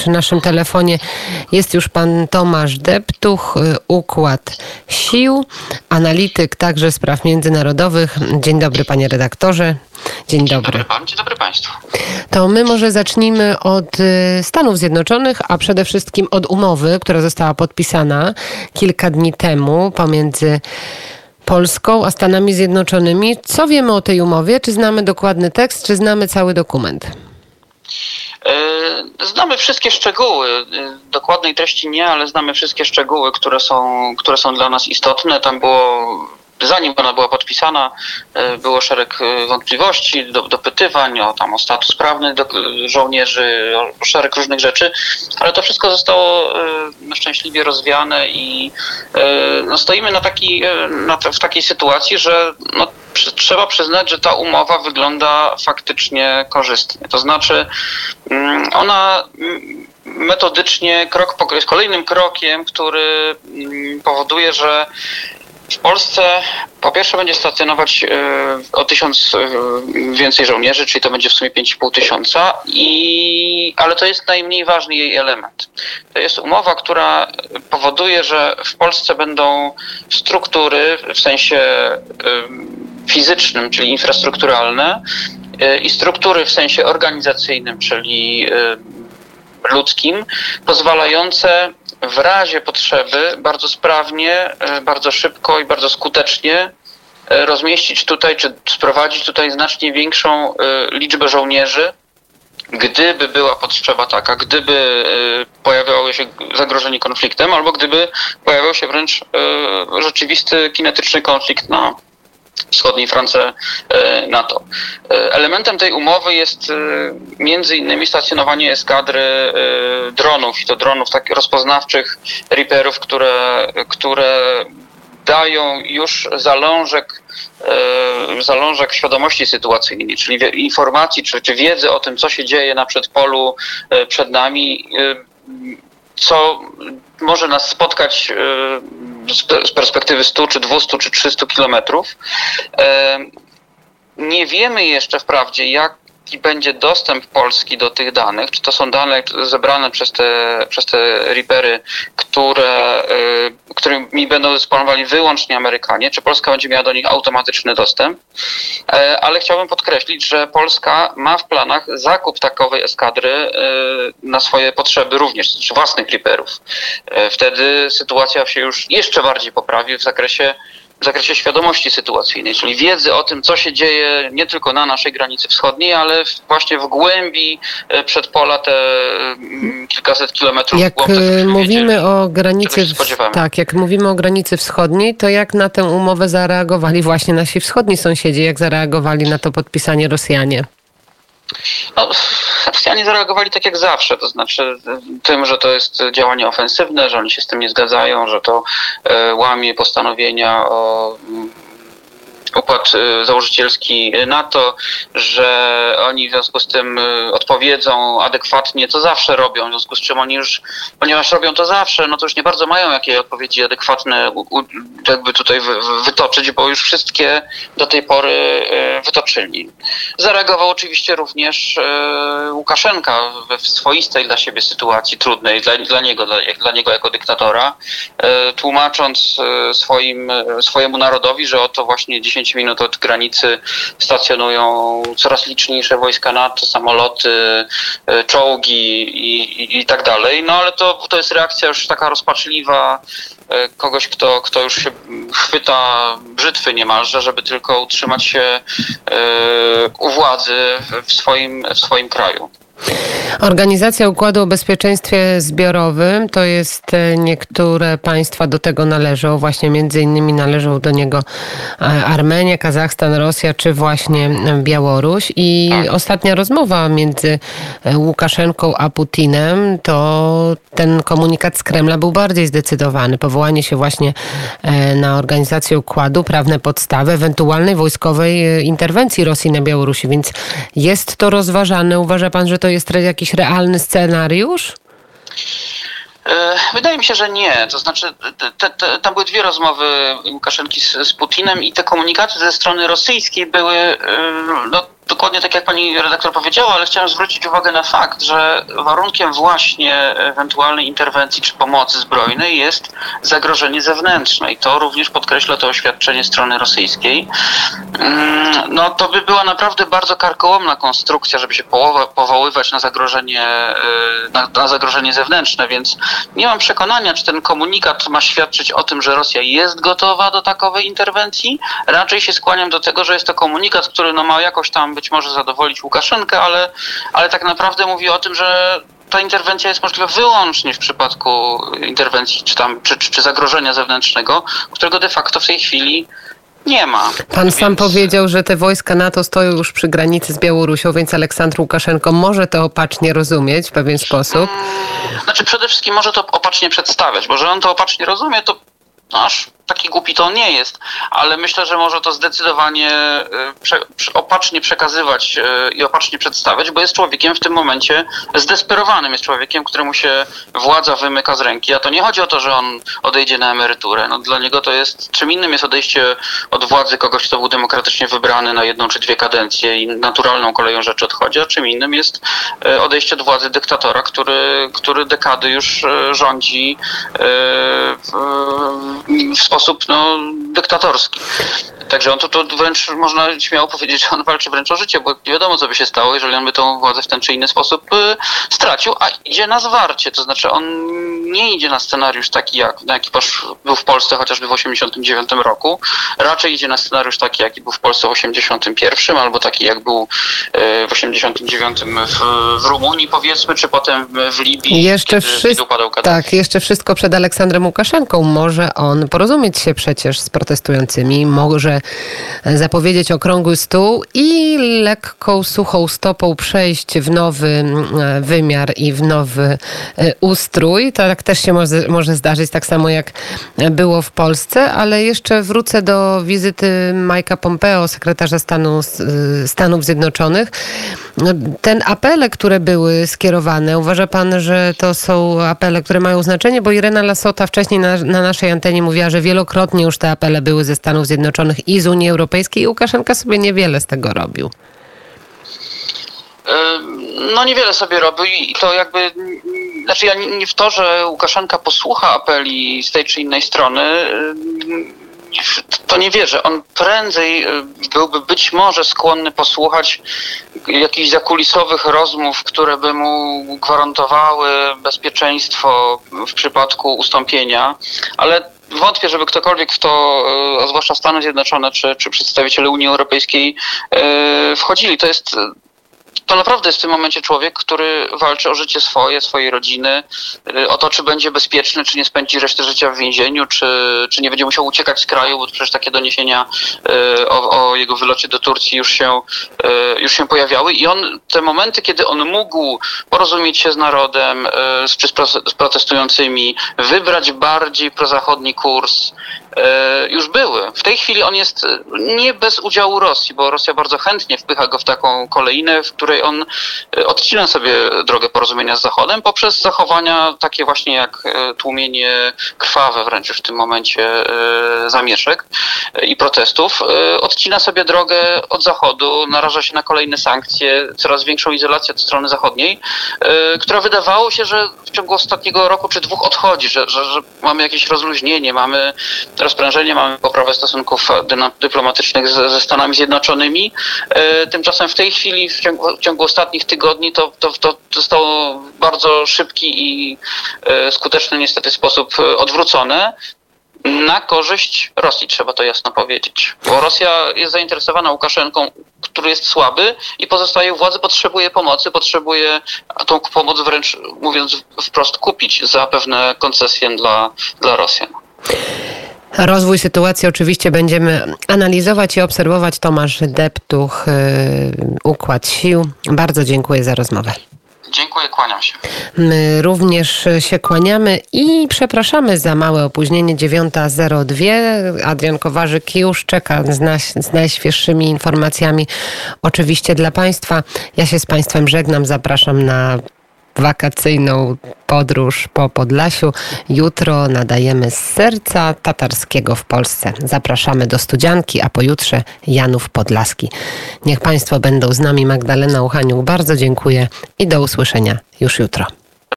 przy naszym telefonie jest już pan Tomasz Deptuch, y, Układ Sił, analityk także spraw międzynarodowych. Dzień dobry panie redaktorze. Dzień dobry. Dzień dobry pan, dzień dobry państwu. To my może zacznijmy od y, Stanów Zjednoczonych, a przede wszystkim od umowy, która została podpisana kilka dni temu pomiędzy Polską a Stanami Zjednoczonymi. Co wiemy o tej umowie? Czy znamy dokładny tekst, czy znamy cały dokument? E, znamy wszystkie szczegóły. E, dokładnej treści nie, ale znamy wszystkie szczegóły, które są, które są dla nas istotne. Tam było zanim ona była podpisana, e, było szereg wątpliwości, do, dopytywań o, tam, o status prawny do, żołnierzy, o szereg różnych rzeczy, ale to wszystko zostało szczęśliwie rozwiane i no, stoimy na taki, na, w takiej sytuacji, że no, trzeba przyznać, że ta umowa wygląda faktycznie korzystnie. To znaczy, mm, ona mm, metodycznie krok po, jest kolejnym krokiem, który mm, powoduje, że w Polsce po pierwsze będzie stacjonować e, o tysiąc e, więcej żołnierzy, czyli to będzie w sumie 5,5 tysiąca, i, ale to jest najmniej ważny jej element. To jest umowa, która powoduje, że w Polsce będą struktury w sensie e, fizycznym, czyli infrastrukturalne, i struktury w sensie organizacyjnym, czyli ludzkim, pozwalające w razie potrzeby bardzo sprawnie, e, bardzo szybko i bardzo skutecznie e, rozmieścić tutaj, czy sprowadzić tutaj znacznie większą e, liczbę żołnierzy, gdyby była potrzeba taka, gdyby pojawiało się zagrożenie konfliktem, albo gdyby pojawiał się wręcz rzeczywisty kinetyczny konflikt na, wschodniej France NATO. Elementem tej umowy jest między innymi stacjonowanie eskadry dronów i to dronów takich rozpoznawczych Reaperów, które, które dają już zalążek, zalążek świadomości sytuacyjnej, czyli informacji czy, czy wiedzy o tym, co się dzieje na przedpolu przed nami, co może nas spotkać z perspektywy 100 czy 200 czy 300 kilometrów. Nie wiemy jeszcze wprawdzie, jak jaki będzie dostęp Polski do tych danych, czy to są dane zebrane przez te, przez te Reapery, które, y, którymi będą dysponowali wyłącznie Amerykanie, czy Polska będzie miała do nich automatyczny dostęp, e, ale chciałbym podkreślić, że Polska ma w planach zakup takowej eskadry y, na swoje potrzeby również, czy własnych Reaperów. E, wtedy sytuacja się już jeszcze bardziej poprawi w zakresie w zakresie świadomości sytuacyjnej, czyli wiedzy o tym, co się dzieje nie tylko na naszej granicy wschodniej, ale właśnie w głębi e, przedpola te mm, kilkaset kilometrów. Jak e, mówimy o granicy, tak, jak mówimy o granicy wschodniej, to jak na tę umowę zareagowali właśnie nasi wschodni sąsiedzi, jak zareagowali na to podpisanie Rosjanie? No, Rosjanie zareagowali tak jak zawsze, to znaczy tym, że to jest działanie ofensywne, że oni się z tym nie zgadzają, że to e, łamie postanowienia o układ y, założycielski NATO, że oni w związku z tym y, odpowiedzą adekwatnie, co zawsze robią, w związku z czym oni już, ponieważ robią to zawsze, no to już nie bardzo mają jakie odpowiedzi adekwatne jakby tutaj wytoczyć, bo już wszystkie do tej pory y, wytoczyli. Zareagował oczywiście również Łukaszenka we swoistej dla siebie sytuacji trudnej, dla, dla niego, dla, dla niego jako dyktatora, tłumacząc swoim, swojemu narodowi, że oto właśnie 10 10 minut od granicy stacjonują coraz liczniejsze wojska NATO, samoloty, e, czołgi i, i, i tak dalej. No ale to, to jest reakcja już taka rozpaczliwa e, kogoś, kto, kto już się chwyta brzytwy niemalże, żeby tylko utrzymać się e, u władzy w swoim, w swoim kraju. Organizacja Układu o Bezpieczeństwie Zbiorowym to jest e, niektóre państwa do tego należą, właśnie między innymi należą do niego e, Armenia, Kazachstan, Rosja czy właśnie Białoruś. I tak. ostatnia rozmowa między e, Łukaszenką a Putinem, to ten komunikat z Kremla był bardziej zdecydowany. Powołanie się właśnie na organizację układu, prawne podstawy ewentualnej wojskowej interwencji Rosji na Białorusi. Więc jest to rozważane. Uważa pan, że to jest jakiś realny scenariusz? E, wydaje mi się, że nie. To znaczy, te, te, tam były dwie rozmowy Łukaszenki z, z, Putinem i te komunikaty ze strony rosyjskiej były e, no, dokładnie tak jak pani redaktor powiedziała, ale chciałem zwrócić uwagę na fakt, że warunkiem właśnie ewentualnej interwencji czy pomocy zbrojnej jest zagrożenie zewnętrzne i to również podkreśla to oświadczenie strony rosyjskiej. Mm, no to by była naprawdę bardzo karkołomna konstrukcja, żeby się powoływać na zagrożenie, e, na, na zagrożenie zewnętrzne, więc nie mam przekonania, czy ten komunikat ma świadczyć o tym, że Rosja jest gotowa do takowej interwencji. Raczej się skłaniam do tego, że jest to komunikat, który no ma jakoś tam być może zadowolić Łukaszenkę, ale, ale tak naprawdę mówi o tym, że ta interwencja jest możliwa wyłącznie w przypadku interwencji czy, tam, czy, czy, czy zagrożenia zewnętrznego, którego de facto w tej chwili nie ma. Pan więc... sam powiedział, że te wojska NATO stoją już przy granicy z Białorusią, więc Aleksandr Łukaszenko może to opacznie rozumieć w pewien sposób. Hmm, znaczy przede wszystkim może to opacznie przedstawiać, bo że on to opacznie rozumie, to aż taki głupi to on nie jest, ale myślę, że może to zdecydowanie e, prze, opacznie przekazywać e, i opacznie przedstawiać, bo jest człowiekiem w tym momencie zdesperowanym, jest człowiekiem, któremu się władza wymyka z ręki. A to nie chodzi o to, że on odejdzie na emeryturę. No, dla niego to jest, czym innym jest odejście od władzy kogoś, kto był demokratycznie wybrany na jedną czy dwie kadencje i naturalną koleją rzeczy odchodzi, a czym innym jest e, odejście od władzy dyktatora, który, który dekady już rządzi w, w sposób sposób no, dyktatorski. Także on to, to wręcz można śmiało powiedzieć, że on walczy wręcz o życie, bo nie wiadomo, co by się stało, jeżeli on by tą władzę w ten czy inny sposób y, stracił, a idzie na zwarcie. To znaczy on nie idzie na scenariusz taki, jak, na jaki był w Polsce chociażby w 1989 roku. Raczej idzie na scenariusz taki, jaki był w Polsce w 1981, albo taki, jak był y, w 1989 w, w Rumunii, powiedzmy, czy potem w Libii, jeszcze upadał Tak, jeszcze wszystko przed Aleksandrem Łukaszenką. Może on porozumieć się przecież z protestującymi, może zapowiedzieć okrągły stół i lekką, suchą stopą przejść w nowy mm, wymiar i w nowy e, ustrój. Tak też się może, może zdarzyć, tak samo jak było w Polsce, ale jeszcze wrócę do wizyty Mike'a Pompeo, sekretarza stanu Stanów Zjednoczonych. Ten apele, które były skierowane, uważa pan, że to są apele, które mają znaczenie? Bo Irena Lasota wcześniej na, na naszej antenie mówiła, że wielokrotnie już te apele były ze Stanów Zjednoczonych i z Unii Europejskiej Łukaszenka sobie niewiele z tego robił. No niewiele sobie robił i to jakby, znaczy ja nie w to, że Łukaszenka posłucha apeli z tej czy innej strony, to nie wierzę. On prędzej byłby być może skłonny posłuchać jakichś zakulisowych rozmów, które by mu gwarantowały bezpieczeństwo w przypadku ustąpienia, ale wątpię, żeby ktokolwiek w to, a e, zwłaszcza Stany Zjednoczone czy, czy przedstawiciele Unii Europejskiej e, wchodzili. To jest to naprawdę jest w tym momencie człowiek, który walczy o życie swoje, swojej rodziny, y, o to, czy będzie bezpieczny, czy nie spędzi reszty życia w więzieniu, czy, czy nie będzie musiał uciekać z kraju, bo przecież takie doniesienia y, o, jego wylocie do Turcji już się, y, już się pojawiały. I on, te momenty, kiedy on mógł porozumieć się z narodem, czy z protestującymi, wybrać bardziej prozachodni kurs, już były. W tej chwili on jest nie bez udziału Rosji, bo Rosja bardzo chętnie wpycha go w taką kolejnę, w której on e, odcina sobie drogę porozumienia z Zachodem poprzez zachowania takie właśnie jak e, tłumienie krwawe wręcz już w tym momencie e, zamieszek i protestów. Odcina sobie drogę od Zachodu, naraża się na kolejne sankcje, coraz większą izolację od strony zachodniej, która wydawało się, że w ciągu ostatniego roku czy dwóch odchodzi, że, że, że mamy jakieś rozluźnienie, mamy rozprężenie, mamy poprawę stosunków dyplomatycznych ze, ze Stanami Zjednoczonymi. Tymczasem w tej chwili w ciągu, w ciągu ostatnich tygodni to, to, to zostało w bardzo szybki i e, skuteczny niestety sposób odwrócone na korzyść Rosji, trzeba to jasno powiedzieć. Bo Rosja jest zainteresowana Łukaszenką, który jest słaby i pozostaje władzy, potrzebuje pomocy, potrzebuje tą pomoc wręcz, mówiąc wprost, kupić za pewne koncesje dla, dla Rosjan. Rozwój sytuacji oczywiście będziemy analizować i obserwować. Tomasz Deptuch, y, Układ Sił. Bardzo dziękuję za rozmowę. Dziękuję, kłaniam się. My również się kłaniamy i przepraszamy za małe opóźnienie 9.02. Adrian Kowarzyk już czeka z, z najświeższymi informacjami oczywiście dla Państwa. Ja się z Państwem żegnam, zapraszam na wakacyjną podróż po Podlasiu. Jutro nadajemy z serca tatarskiego w Polsce. Zapraszamy do Studzianki, a pojutrze Janów Podlaski. Niech Państwo będą z nami. Magdalena Uchaniuk, bardzo dziękuję i do usłyszenia już jutro.